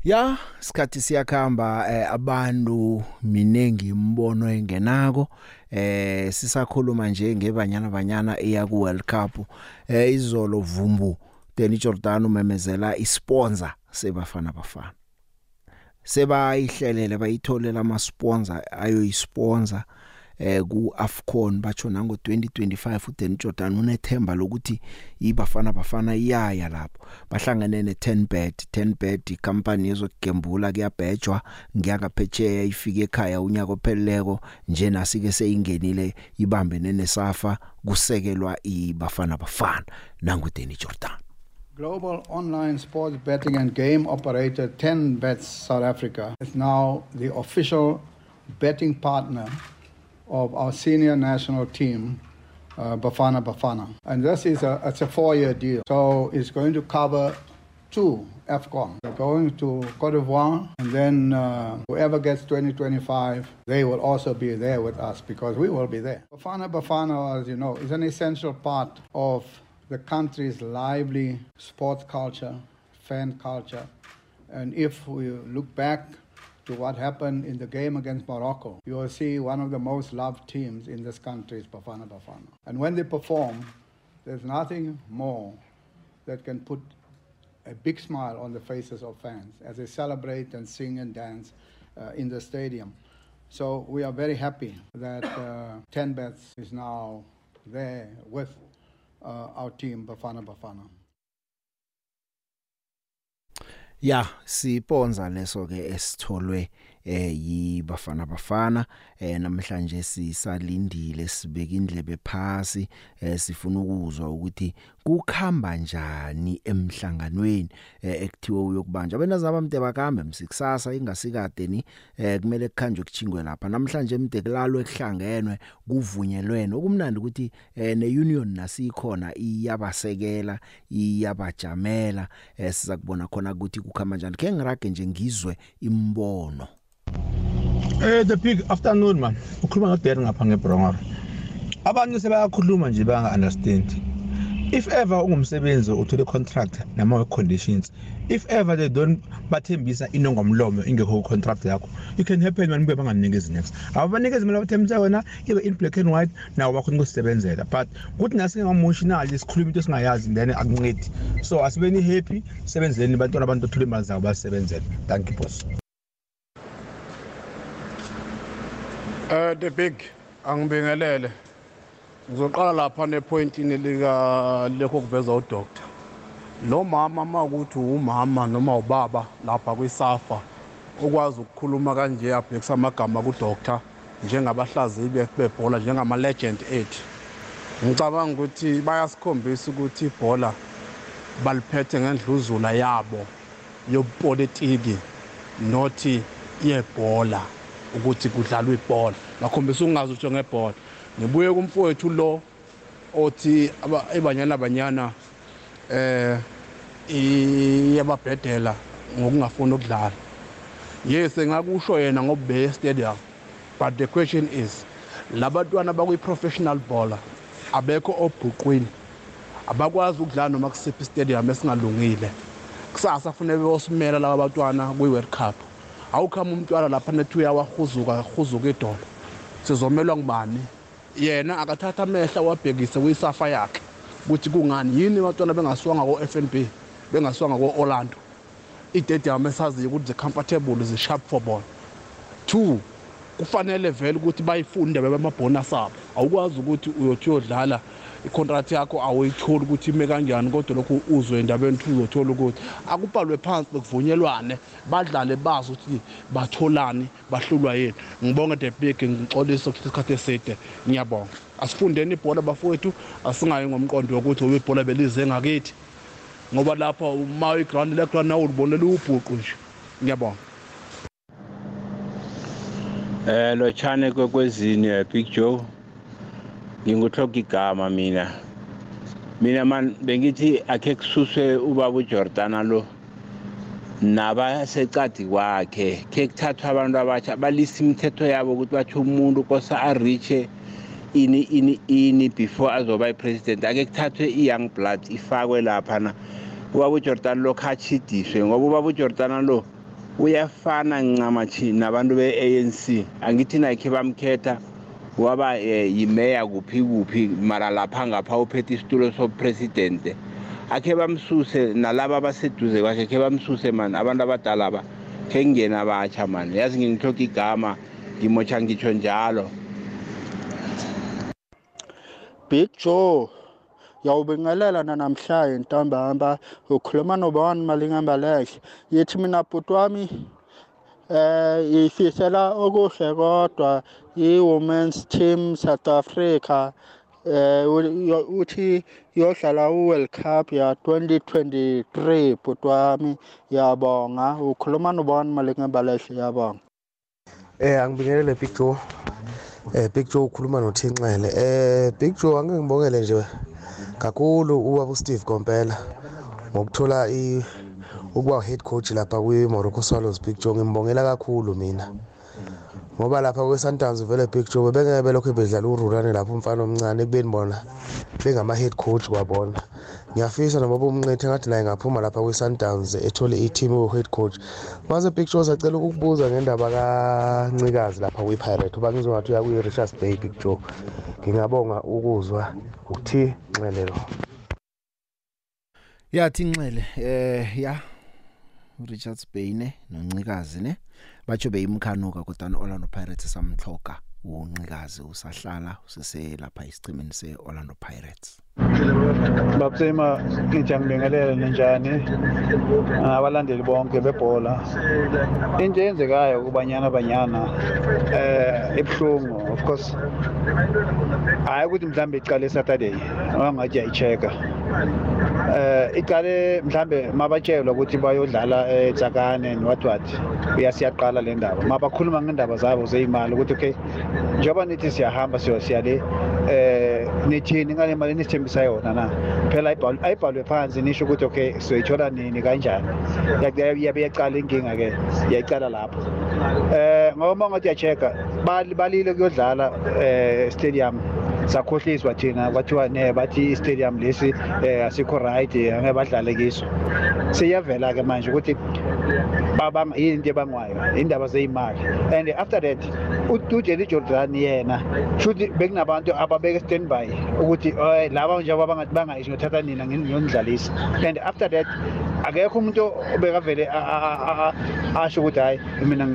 ya isikhathi siyakhamba eh, abantu minengi imbono engenako. Eh sisakhuluma nje ngebanyana banyana eya ku World Cup. Eh izolo vumbu Danny Jordan umemezela isponsor sebafana bafana. Sebayihlelele bayitholela ama sponsor ayo isponsor eh ku Afcon batsho nango 2025 uDan Jordan unethemba lokuthi ibafana bafana iyaya lapho. Bahlangene ne10bet 10bet icompany yezokugembula kuyabhejwa ngiyakaphetsheya ifike ekhaya unyaka opheleleko nje nasike seyingenile ibambe nenesafa kusekelwa ibafana bafana. Nangu Danny Jordan. Global online sports betting and game operator 10 Bets South Africa is now the official betting partner of our senior national team, uh, Bafana Bafana. And this is a, it's a four-year deal. So it's going to cover two AFCON. They're going to Cote d'Ivoire, and then uh, whoever gets 2025, they will also be there with us because we will be there. Bafana Bafana, as you know, is an essential part of the country's lively sports culture, fan culture. And if we look back to what happened in the game against Morocco, you will see one of the most loved teams in this country is Bafana Bafana. And when they perform, there's nothing more that can put a big smile on the faces of fans as they celebrate and sing and dance uh, in the stadium. So we are very happy that uh, 10 Bets is now there with uh, our team Bafana Bafana. Ya siponza leso ke esitholwe eh yibafana bafana eh namhlanje sisalindile sibeka indlebe phasi eh sifuna ukuzwa ukuthi kukhamba njani emhlanganweni eh ekuthiwe uyokubanja benazaba mdeba kambe msikusasa ingasikade ni eh kumele kukhanjwe kuchingwe lapha. Namhlanje mde kulalwe ekuhlangenwe kuvunyelwene okumnandi ukuthi eh neunion nasikhona iyabasekela iyabajamela eh siza kubona khona ukuthi kukhamba njani. Ke ngirage nje ngizwe imbono. Eh the big afternoon man. Ukhuluma ngodere ngapha ngeBrongor. Abanye sebayakhuluma nje banga understand. If ever ungumsebenzi uthola contract nama conditions. If ever they don't bathembisa inongomlomo ingekho contract yakho. You can happen man kube banganikezi next. Ababanikezi imali bathembisa wena ibe in black and white nawo bakhona ukusebenzela. But kuthi ngasinga emotional isikhuluma into singayazi then akuncedi. So asibeni happy sebenzeni bantwana abantu othola imali zabo basebenzela. Thank you boss. Eh the big angibingelele. Ngizoqala lapha nepointini lika lekho kuveza udoctor. Lo mama makuthi umama noma ubaba lapha kwisafa okwazi ukukhuluma kanje abhekisa amagama kudoctor njengabahlaziyi bebhola njengama legend ethu. Ngicabanga ukuthi bayasikhombisa ukuthi ibhola baliphethe ngendluzula yabo yopolitiki nothi yebhola ukuthi kudlalwa ibhola. Bakhombisa ukungazi utho ngebhola ngibuye kumfowethu lo othi ibanyana banyana eh iyababhedela ngokungafuni ukudlala. Yes ngakusho yena ngobhe stadium but the question is labantwana bakwi professional bowler abekho obhuqwini abakwazi ukudlala noma kusiphi stadium esingalungile. Kusasa kufanele beyosimela laba bantwana kwi World Cup. Awukhama umntwana lapha nethu uyawahuzuka huzuka idolo sizomelwa ngubani? Yena akathatha amehla wabhekise kuyisafa yakhe. Ukuthi kungani? Yini abantwana bengasiwanga ko-FNB bengasiwanga ko-Orlando? I-stadium esaziyo ukuthi zi-comfortable zi-sharp for ball two kufanele vele ukuthi bayifunde bebamabhonus abo awukwazi ukuthi uyothi uyodlala icontract yakho awuyitholi ukuthi ime kanjani kodwa lokhu uzwe endabeni ukuthi uzothola ukuthi akubhalwe phansi bekuvunyelwane badlale bazi ukuthi batholani bahlulwa yini. Ngibonge the big ngixolisa ukuthi isikhathi eside. Ngiyabonga. Asifundeni ibhola bafowethu asingayi ngomqondo wokuthi ube ibhola belize ngakithi ngoba lapha uma iground leground nawo ulibonela ubhuqu nje. Ngiyabonga. Eh lo chane kwekwezini eh, Big Joe. Nginguthoka igama mina. Mina man bengithi akhe kususwe ubaba uJordana lo nabasecadi kwakhe ke kuthathwa abantu abatsha balisa imithetho yabo ukuthi bathi umuntu kosa ariche ini ini ini before azoba i-president ake kuthathwe i-young blood ifakwe laphana. Ubaba ujordani lo khachidiswe ngoba ubaba ujordana lo uyafana ncamathi nabantu be-anc angithi nakhe bamkhetha waba eh, yimeya kuphi kuphi mara lapha ngapha uphethe isitulo sopresidente. Akhe bamsuse nalaba abaseduze kwakhe khe bamsuse mani abantu abadala ba khe kungena abatsha mani. Yazi ngingihloka igama ngimotsha ngitsho njalo. Big Joe yawubingelela nanamhlanje ntambama. Ukhuluma nobani malingamba lehle? Yithi mina bhuti wami eh ifisela okuhle kodwa. I-women's team South Africa eh uthi yodlala u-World Cup ya 2023 bhuti wami yabonga ukhuluma nobani malingamba lehle yabonga Eh angibingelele Big Joe. Eh Big Joe ukhuluma noThinxele. Eh Big Joe angeke ngibongele nje kakhulu ubaba uSteve Kompela ngokuthola i ukuba head coach lapha kwi Morocco Swallows Big Joe ngimbongela kakhulu mina. Ngoba lapha kwe Sundowns vele Big Joe bengeke belokhu bedlala ururane lapho umfana omncane kubeni bona bengama head coach kwabona. ngiyafisa noma bomncethe ngathi naye ngaphuma lapha kwi-sundowns ethole i-team head coach. Mase big joe sacela ukukubuza ngendaba kancikazi lapha kwi-pirate uba ngizongathi uya kwi-richards bay big joe. Ngingabonga ukuzwa ukuthi nxelelo yathi inxele eh ya Richards Bay ne noncikazi ne. Batsho beyimkhanuka kodwa Orlando Pirates samhloka uncikazi usahlala usese lapha isicimeni seOrlando Pirates. Babusema ngijangibingelela ninjani abalandeli bonke bebhola. Into eyenzekayo kubanyana banyana eh ebhlungu of course. Hayi ukuthi mhlambe iqale Saturday angathi ayicheka eh iqale mhlambe mabatshelwa ukuthi bayodlala eTsakane what what uyasiyaqala le ndaba. Mabakhuluma ngendaba zabo zeyimali ukuthi okay njengoba nithi siyahamba siyo siyale eh nithini? Ngale mali nisithembisa yona na? Phela ayibhalwe phansi nisho ukuthi okay siyoyithola nini? Kanjani? Yabe yaqala inkinga ke yayicala lapho. Eh ngoba ngathi uyacheka balile kuyodlala eh stadium. Sakhohliswa thina kwathiwa ne bathi stadium lesi asikho right angeke badlale kiso. Siyavela ke manje ukuthi babanga yini into ebangwayo indaba zeyimali and after that uJelly Jordan yena futhi bekunabantu ababeke standby ukuthi laba nje abangathi bangayisho ngothatha nina ngiyonidlalisa and after that akekho umuntu obekavele asho ukuthi hayi mina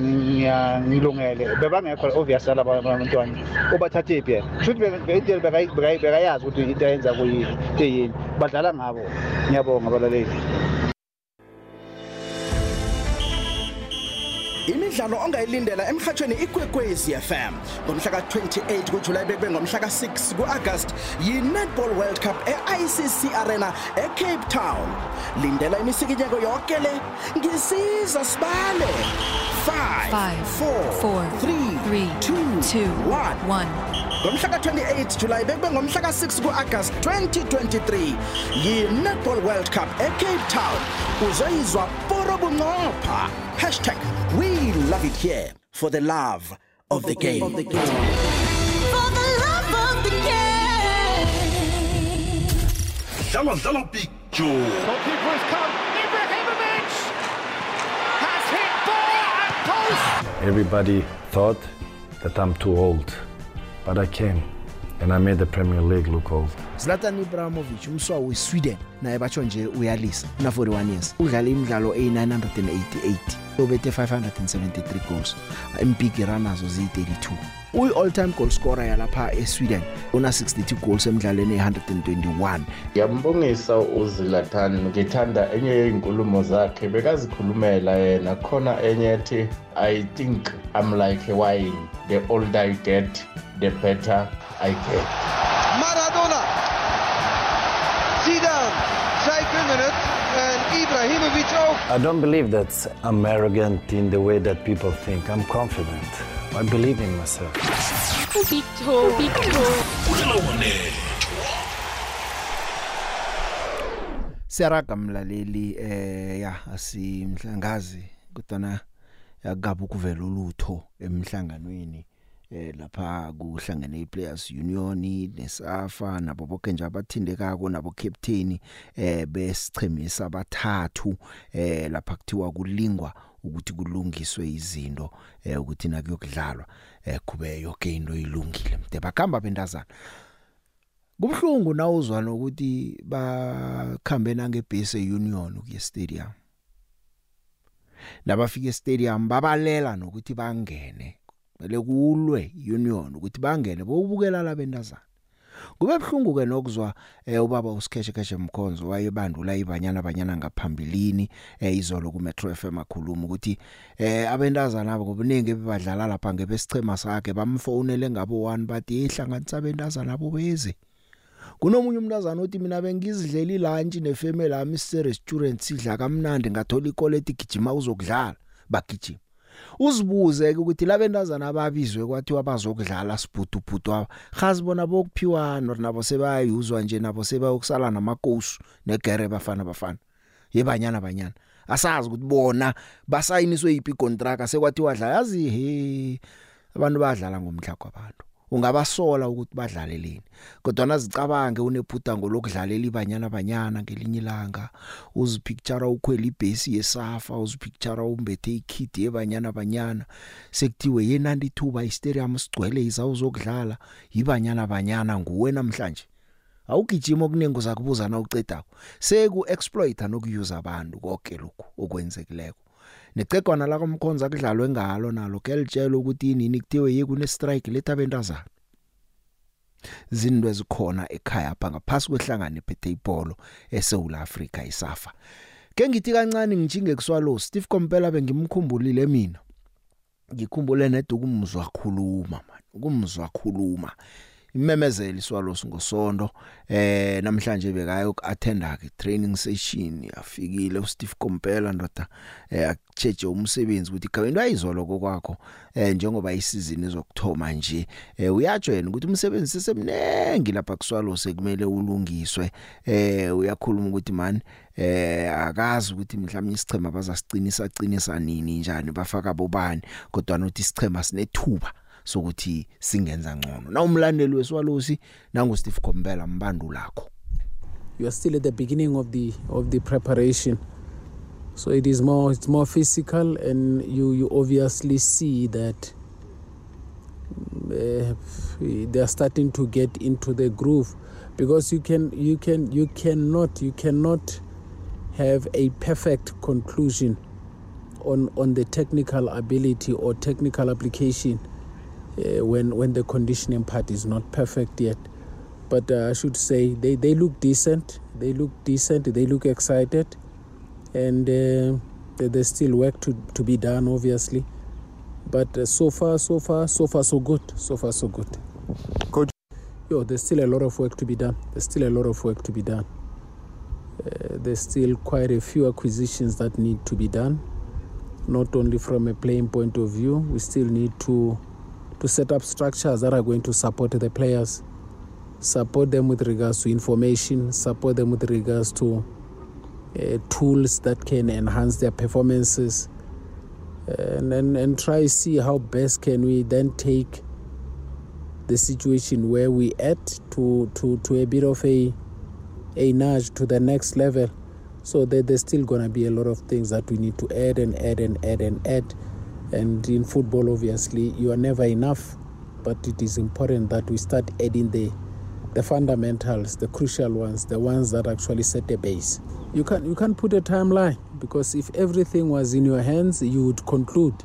ngilungele. Bebangekho obvious laba bantwana ubathathe phi yena? Futhi into bekayazi ukuthi into ayenza kuyini badlala ngabo. Ngiyabonga abalaleli imidlalo ongayilindela emhathweni ikwekwezi FM ngomhla ka28 kuJuly bekube ngomhla ka6 kuAugust yi-Netball World Cup e-ICC Arena eCape Town. Lindela imisikinyeko yonke le. Ngisiza sibale. 5 4 3 2 1 ngomhla ka28 July bekube ngomhla ka6 kuAugust 2023 yi-Netball World Cup eCape Town. Uzoyizwa poro bunqopha. #we love it here for the love of the game. For the love of the game. Dlala dlala Joe. Goalkeeper has come. Ibrahimovic has hit bar and post. Everybody thought that I'm too old, but I came and I made the Premier League look old. Zlatan Ibrahimovic umswa weSweden naye batsho nje uyalisa. Una 41 years. Udlala imidlalo e988 ubethe 573 goals. Impiki runners zi32 uyi all time goal scorer yalapha eSweden una 62 goals emidlalweni e121 ngiyambongisa uZlatan ngithanda enye yezinkulumo zakhe bekazikhulumela yena. Khona enye ethi i think i'm like a wine. The older i get the better i get. Maradona. Ibrahimovic ook. I don't believe that I'm arrogant in the way that people think. I'm confident. I believe in myself. Victor, Victor. siyaraga mlaleli eh ya asimhlangazi kodwa yakaba ukuvela ulutho emhlanganweni eh lapha kuhlangene iPlayers Union neSAFA nabo bonke nje abathindekako nabo captain eh besichemisa abathathu eh lapha kuthiwa kulingwa ukuthi kulungiswe izinto eh ukuthi nakuyokudlalwa eh kube yonke into ilungile. Mde bakhamba bendazana kubhlungu nawuzwa nokuthi bakhambe nangebhese union kuye stadium nabafika estadium babalela nokuthi bangene. Mele kulwe union ukuthi bangene bowubukela labendazana kube bhlungu ke nokuzwa eh, ubaba uSikheche Kheshe Mkhonzo wayebandula ibanyana banyana ngaphambilini eh, izolo ku Metro FM akhuluma ukuthi eh, abendazana abo ngobuningi bebadlala lapha ngebesichema sakhe bamfonele ngabo 1 bathi ihlanganisa abendazana abo beze. Kunomunye umntazana uthi mina bengizidlela lunch nefamily yami si restaurant sidla kamnandi ngathola ikoleti gijima uzokudlala. Bagijima. Uzibuze ukuthi labendazana ababizwe kwathiwa bazokudlala sibhudubhudu aba khazibona bokuphiwana nabo sebayuzwa nje nabo sebayokusala namakosu negere bafana bafana. Yebanyana banyana asazi ukuthi bona basayiniswe yipi contract sekwathiwa dlala yazi he abantu badlala ngomhlaka kwabantu. Ungabasola ukuthi badlale lini. Kodwa nazicabange unebhudango lokudlalela ibanyana banyana ngelinye ilanga uzipicture ukhwela ibhesi yesafa uzipicture umbethe ikid yebanyana banyana sekuthiwe yenandi ithuba istadium sigcwele izawuzokudlala ibanyana banyana nguwe namhlanje. Awugijima okuningi uzakubuza na ucedako seku exploiter nokuyuza abantu konke lokhu okwenzekileko. Necegwana la komkhonza kudlalwe ngalo nalo kelitshela ukuthi inini kuthiwe yekune strike letha bentazana zinto ezikhona ekhaya apha ngaphasi kwehlangano ephethe ibhola eSouth Africa isafa. Ke ngithi kancane ngijinge kuswalo Steve Kompela bengimkhumbulile mina. Ngikhumbule nedukumzwa khuluma man ukumzwa khuluma imemezeli swalosi ngosonto eh namhlanje bekayo attenda ke training session yafikile uSteve Kompela ndoda eh acheje umsebenzi ukuthi kawento ayizolo kokwakho eh njengoba isizini izokthoma nje. Eh yena ukuthi umsebenzi sesemnengi lapha kuswalose kumele ulungiswe. Eh uyakhuluma ukuthi man eh akazi ukuthi mhlawumnye isichema bazasicinisa cinisa nini njani bafaka bobani? Kodwa nothi isichema sinethuba. Sokuthi singenza ngcono. Na umlandeli weswalosi nangu Steve Kombela mbandu lakho you are still at the beginning of the of the preparation. So it is more it's more physical and you you obviously see that uh, they are starting to get into the groove. Because you can you can you cannot you cannot have a perfect conclusion on on the technical ability or technical application uh, when when the conditioning part is not perfect yet. But uh, I should say they, they look decent. They look decent. They look excited, and uh, there- there's still work to, to be done, obviously. But uh, so far, so far, so far, so good. So far, so good. Coach, yo, there's still a lot of work to be done. There's still a lot of work to be done. Uh, there's still quite a few acquisitions that need to be done. Not only from a playing point of view, we still need to to set up structures that are going to support the players, support them with regards to information, support them with regards to uh, tools that can enhance their performances, and, and and try see how best can we then take the situation where we at to to to a bit of a a nudge to the next level. So there, there's still going to be a lot of things that we need to add and add and add and add. And in football, obviously, you are never enough, but it is important that we start adding the the fundamentals, the crucial ones, the ones that actually set the base. You can you can't put a timeline because if everything was in your hands, you would conclude.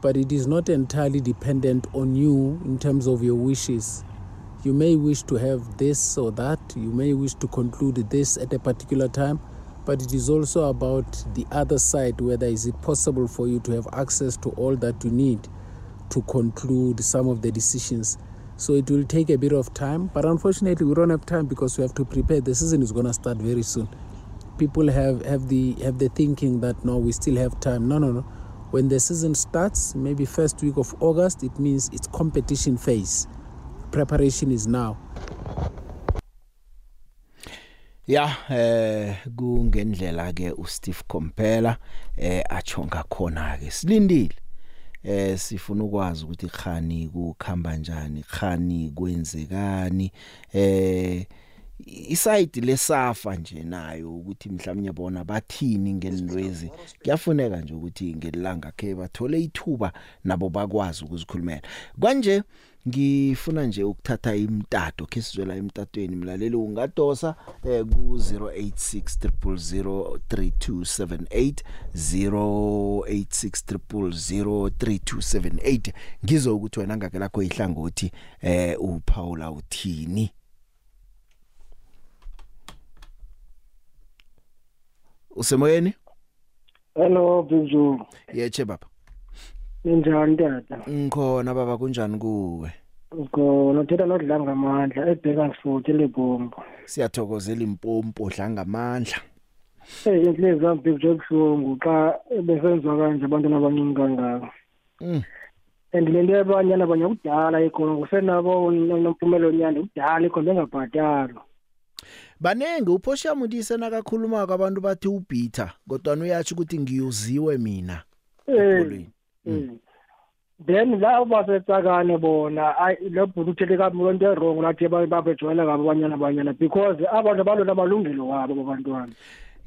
But it is not entirely dependent on you in terms of your wishes. You may wish to have this or that, you may wish to conclude this at a particular time, but it is also about the other side whether is it possible for you to have access to all that you need to conclude some of the decisions. So it will take a bit of time, but unfortunately we don't have time because we have to prepare. The season is going to start very soon. People have, have the have the thinking that no, we still have time. No, no, no. When the season starts, maybe first week of August, it means it's competition phase. Preparation is now. Ya eh kungendlela ke uSteve Kompela eh achonga khona ke silindile. Eh sifuna ukwazi ukuthi khani kukhamba kanjani khani kwenzekani eh iside lesafa nje nayo ukuthi mhlawumnye bona bathini ngelwezi kuyafuneka nje ukuthi ngelanga ke bathole ithuba nabo bakwazi ukuzikhulumela. Kanje ngifuna nje ukuthatha imtato ke sizwela emtatweni. Mlaleli ungadosa eh, ku 0863003278 0863003278 ngizwe ukuthi wena ngake lakho ihlangothi eh uPaula uthini? Usemoyeni Hello Biju. yeche baba Ninjani tata? ngikhona baba kunjani kuwe Ngona thela nodla ngamandla ebheka futhi lebombo. siyathokozela impompo dlanga amandla Eh inhliziyo zami Biju ebuhlungu xa besenziwa kanje abantwana abaningi kangaka. Mm. And le nto yabanyana abanye kudala ikhona kusenabo nomphumelo nyanda kudala ikhona bengabhatalwa. Banenge uphosha mutise nakakhuluma abantu bathi ubitha kodwa uyathi ukuthi ngiyuziwe mina Eh. Mm. then la basetsakane bona ayi lo bhuti uthele kabi into erong lathi babejwayela kabi abanyana abanyana because abantu abalona amalungelo wabo babantwana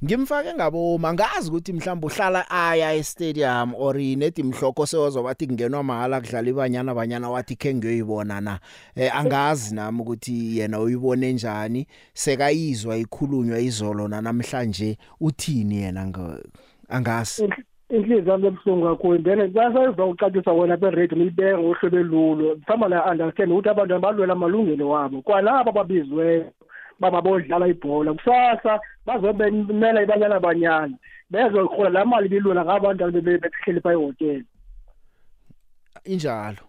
ngimfake ngabo mangazi ukuthi mhlawumbe uhlala aya e-stadium or inethi imhloko sewazobathi kungenwa mahala kudlala ibanyana abanyana wathi ke ngiyoyibona na? Eh, angazi nami ukuthi yena uyibone njani sekayizwa ikhulunywa izolo namhlanje uthini yena angazi. Inhliziyo yami ebuhlungu kakhulu. Then basayizwa ukucacisa wena be-radio nilibeka ngohlobo elulo mhlawumbe la understand ukuthi abantu abalwela amalungelo wabo. Kwalabo ababizweyo baba bodlala ibhola kusasa bazobemela ibanyana banyana bezohola la mali bilula ngabantu behleli pha ehotela. Injalo.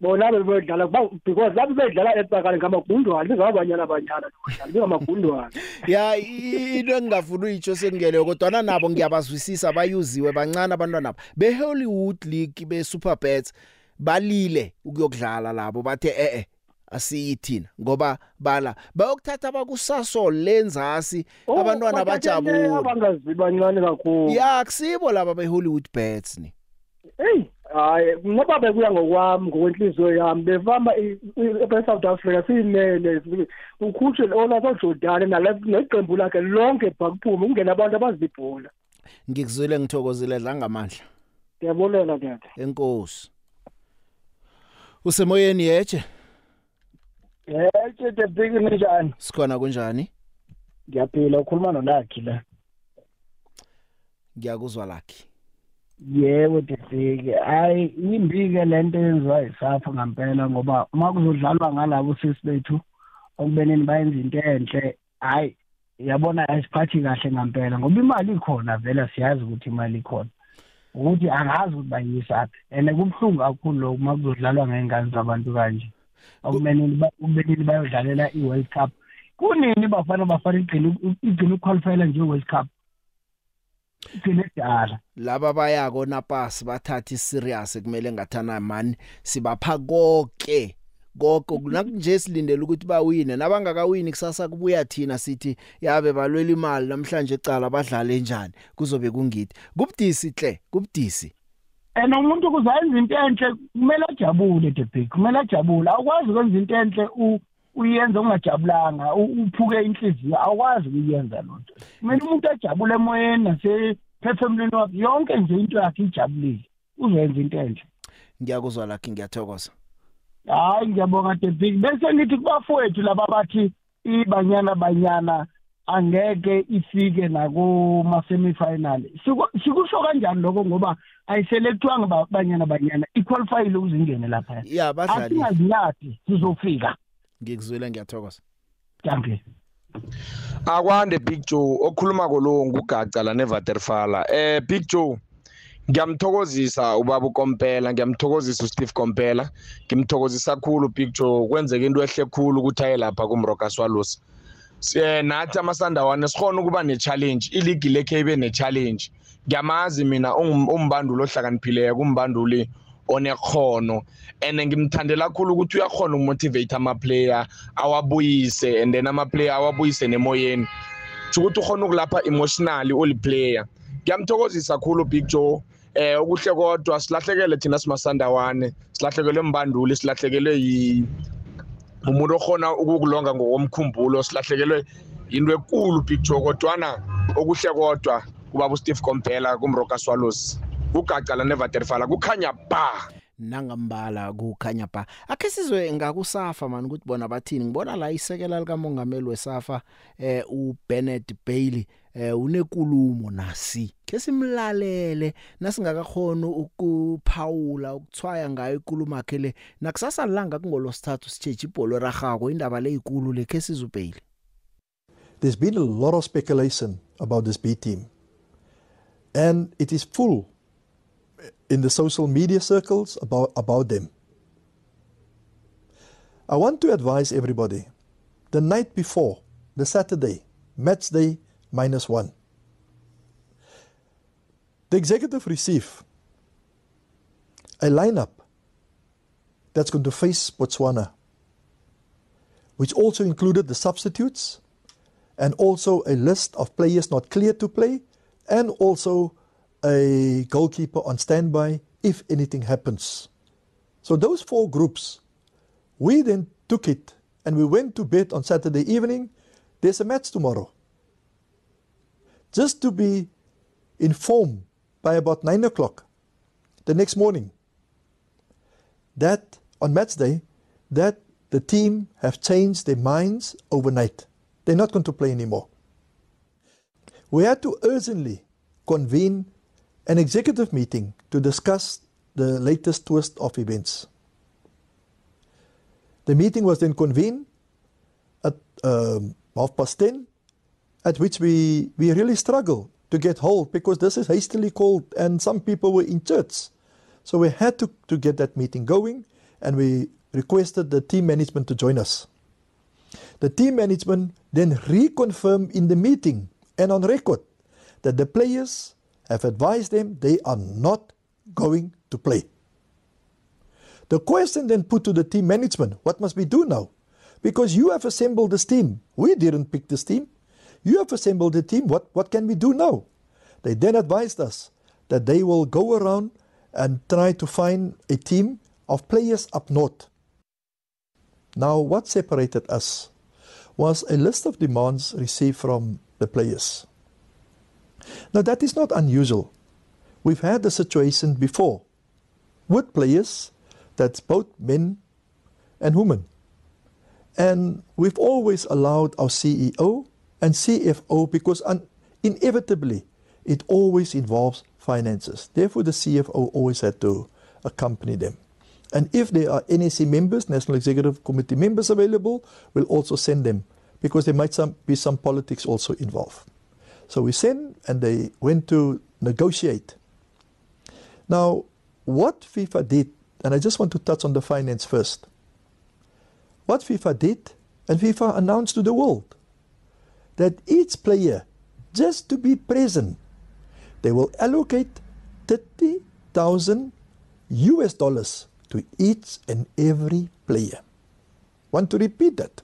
Bona bebedlala because labo bedlala eTsakane ngamagundwane ngabanyana abanyana ngamagundwane ya into engingafuna uyitsho sekungele kodwa nabo ngiyabazwisisa bayuziwe bancane abantwana nabo be Hollywood League be Superbets balile ukuyokudlala labo bathe eh eh asiyithina ngoba bala bayokuthatha abakusaso lenzasi Oh, abantwana bajabula abangazibancane kakhulu. Ya kusibo laba be Hollywood Bets ni. Hey hayi ngoba bekuya ngokwami ngokwenhliziyo yami bevama e-South Africa siyimele ukhutshwe ona Jordan naleqembu lakhe lonke bhakuphume ungena abantu abazibhola ngikuzwile ngithokozile dla ngamandla ngiyabolela tata enkosi. Usemoyeni yeje yeje the big njani sikhona kunjani? Ngiyaphila ukhuluma nolakhi la. Ngiyakuzwa lakhi. Yebo desike hayi imbike lento yenziwa yisafa ngempela ngoba uma kuzodlalwa ngalabo sisi bethu okubenini bayenza into enhle hayi yabona ayisiphathi kahle ngempela ngoba imali ikhona vele siyazi ukuthi imali ikhona. Ukuthi angazi ukuthi bayisaphi and kubuhlungu kakhulu lokhu uma kuzodlalwa ngey'ngane zabantu kanje. Okubenini ukubenini bayodlalela i-world cup. Kunini bafana bafana igcina igcina ukuqualifyela nje i-world cup? Igcina edala laba bayako napasi bathatha iserious kumele ngathana man sibapha konke konke nakunje silindele ukuthi bawine nabangakawini kusasa kubuya thina sithi yabe balwela imali namhlanje ecala badlale njani? Kuzobe kungithi kubudisi hle kubudisi. And umuntu kuzayenza into enhle kumele ajabule the big kumele ajabule. Awukwazi ukwenza into enhle u- uyenze ungajabulanga u- uphuke inhliziyo awukwazi ukuyenza loo nto. Kumele umuntu ajabule emoyeni nasephefemulweni wakhe yonke nje into yakhe ijabulile uzoyenza into enhle. Ngiyakuzwa lakhi ngiyathokoza. Hayi ngiyabonga the big. Bese ngithi kubafowethu laba bathi ibanyana banyana. Angeke ifike nakuma semifinal. Siku- sikusho kanjani lokho ngoba ayiselekthwanga ba- banyana banyana iqualifyile ukuze ingene lapha. Ya badlali asingazinyathi sizofika. Ngikuzwile ngiyathokoza. Thank you akwande big joe okhuluma kolo ngugaca la nevaterfala eh big joe ngiyamthokozisa ubaba ukompela ngiyamthokozisa usteve kompela. Ngimthokozisa kakhulu big joe. Kwenzeka into ehle khulu ukuthi aye lapha kumroka siye nathi amasandawane sikhona ukuba ne-challenge iligi lekhe ibe ne-challenge. Ngiyamazi mina umbandulo ohlakaniphileyo kumbanduli onekhono and ngimthandela kakhulu ukuthi uyakhona ukumotivate ama-player awabuyise and then ama-player awabuyise nemoyeni. Ukuthi ukhona ukulapha emotionally oli-player ngiyamthokozisa kakhulu big joe. Eh okuhle kodwa silahlekele thina simasandawane silahlekelwe mbanduli silahlekelwe umuntu okhona ukukulonga ngokomkhumbulo silahlekelwe into enkulu big joe kodwana okuhle kodwa kubaba usteve kompela kumroka swallows. Kugaca la nevaterfala kukhanya ba nangambala kukhanya ba akhe sizwe ngakusafa man ukuthi bona bathini? Ngibona la isekela lika mongameli wesafa eh uBennett Bailey eh unekulumo nasi ke simlalele nasingakakhona ukuphawula ukuthwaya ngayo inkulumo yakhe le nakusasa langa kungolo sithathu sicheje ibhola ragako indaba le ikulu le ke sizu Bailey There's been a lot of speculation about this B team. And it is full in the social media circles about, about them. I want to advise everybody the night before, the Saturday, match day minus one, the executive receive a lineup that's going to face Botswana, which also included the substitutes and also a list of players not cleared to play, and also a goalkeeper on standby if anything happens So those four groups, we then took it and we went to bed on Saturday evening. There's a match tomorrow. Just to be informed by about nine o'clock the next morning that on match day that the team have changed their minds overnight. They're not going to play anymore. We had to urgently convene an executive meeting to discuss the latest twist of events. The meeting was then convened at um, half past 10, at which we, we really struggled to get hold because this is hastily called and some people were in church. So we had to, to get that meeting going and we requested the team management to join us. The team management then reconfirmed in the meeting and on record that the players have advised them they are not going to play. The question then put to the team management what must we do now? Because you have assembled this team. We didn't pick this team. You have assembled the team. What, what can we do now? They then advised us that they will go around and try to find a team of players up north. Now, what separated us was a list of demands received from the players. Now, that is not unusual. We've had the situation before with players that's both men and women. And we've always allowed our CEO and CFO because inevitably it always involves finances. Therefore, the CFO always had to accompany them. And if there are NEC members, National Executive Committee members available, we'll also send them because there might some, be some politics also involved. So we sent and they went to negotiate. Now, what FIFA did, and I just want to touch on the finance first. What FIFA did, and FIFA announced to the world that each player, just to be present, they will allocate 30,000 US dollars to each and every player. Want to repeat that?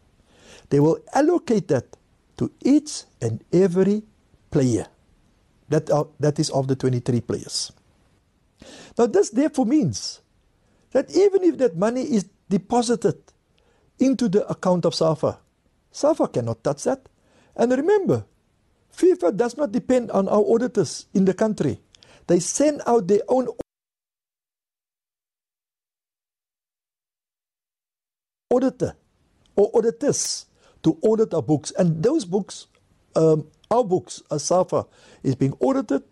They will allocate that to each and every player. That, are, that is of the 23 players. Now, this therefore means that even if that money is deposited into the account of SAFA, SAFA cannot touch that. And remember, FIFA does not depend on our auditors in the country. They send out their own auditor or auditors to audit our books. And those books, um, our books, as SAFA, is being audited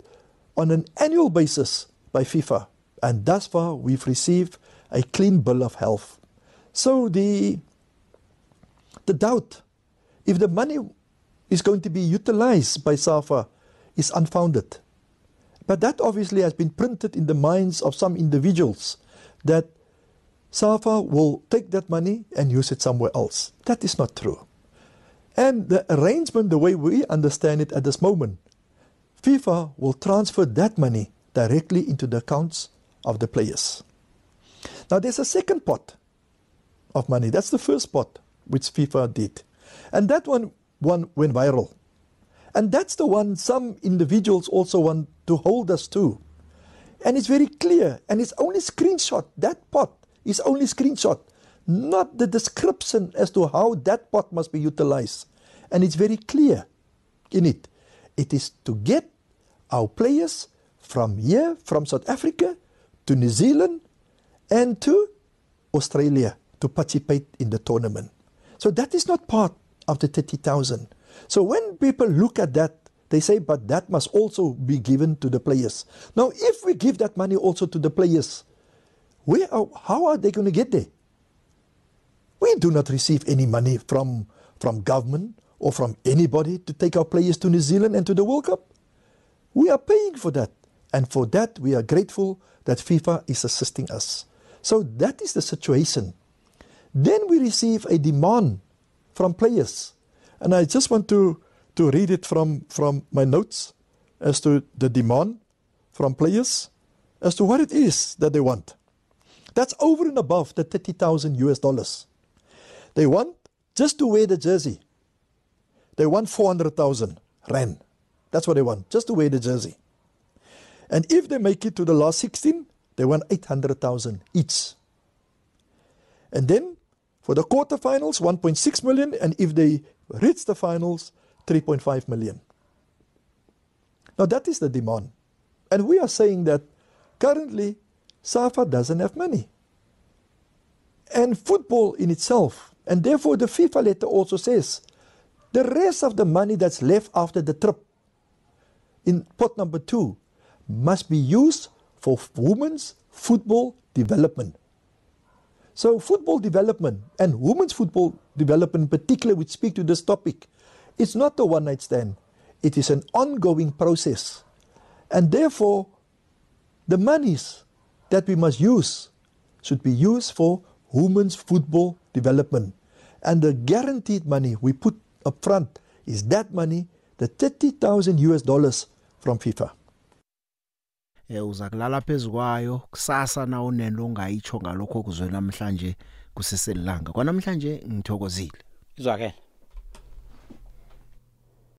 on an annual basis by FIFA. And thus far, we've received a clean bill of health. So the, the doubt, if the money is going to be utilized by SAFA, is unfounded. But that obviously has been printed in the minds of some individuals that SAFA will take that money and use it somewhere else. That is not true. And the arrangement, the way we understand it at this moment, FIFA will transfer that money directly into the accounts of the players. Now, there's a second pot of money. That's the first pot which FIFA did. And that one, one went viral. And that's the one some individuals also want to hold us to. And it's very clear, and it's only screenshot that pot is only screenshot, not the description as to how that pot must be utilized. And it's very clear in it. It is to get our players from here, from South Africa, to New Zealand, and to Australia to participate in the tournament. So that is not part of the 30,000. So when people look at that, they say, but that must also be given to the players. Now, if we give that money also to the players, where are, how are they going to get there? We do not receive any money from, from government or from anybody to take our players to New Zealand and to the World Cup. We are paying for that. And for that, we are grateful that FIFA is assisting us. So that is the situation. Then we receive a demand from players. And I just want to, to read it from, from my notes as to the demand from players as to what it is that they want. That's over and above the 30,000 US dollars. They want just to wear the jersey. They want 400,000 rand. That's what they want, just to wear the jersey. And if they make it to the last 16, they want 800,000 each. And then for the quarterfinals, 1.6 million. And if they reach the finals, 3.5 million. Now that is the demand. And we are saying that currently SAFA doesn't have money. And football in itself, and therefore the FIFA letter also says the rest of the money that's left after the trip in pot number two must be used for women's football development. So, football development and women's football development, in particular, which speak to this topic, it's not a one night stand. It is an ongoing process. And therefore, the monies that we must use should be used for women's football development. And the guaranteed money we put up front is that money, the 30,000 US dollars from FIFA. Eh uza kulala phezukwayo kusasa na unento ongayitsho ngalokho kuzwe namhlanje kuseselanga kwanamhlanje ngithokozile. Izwakele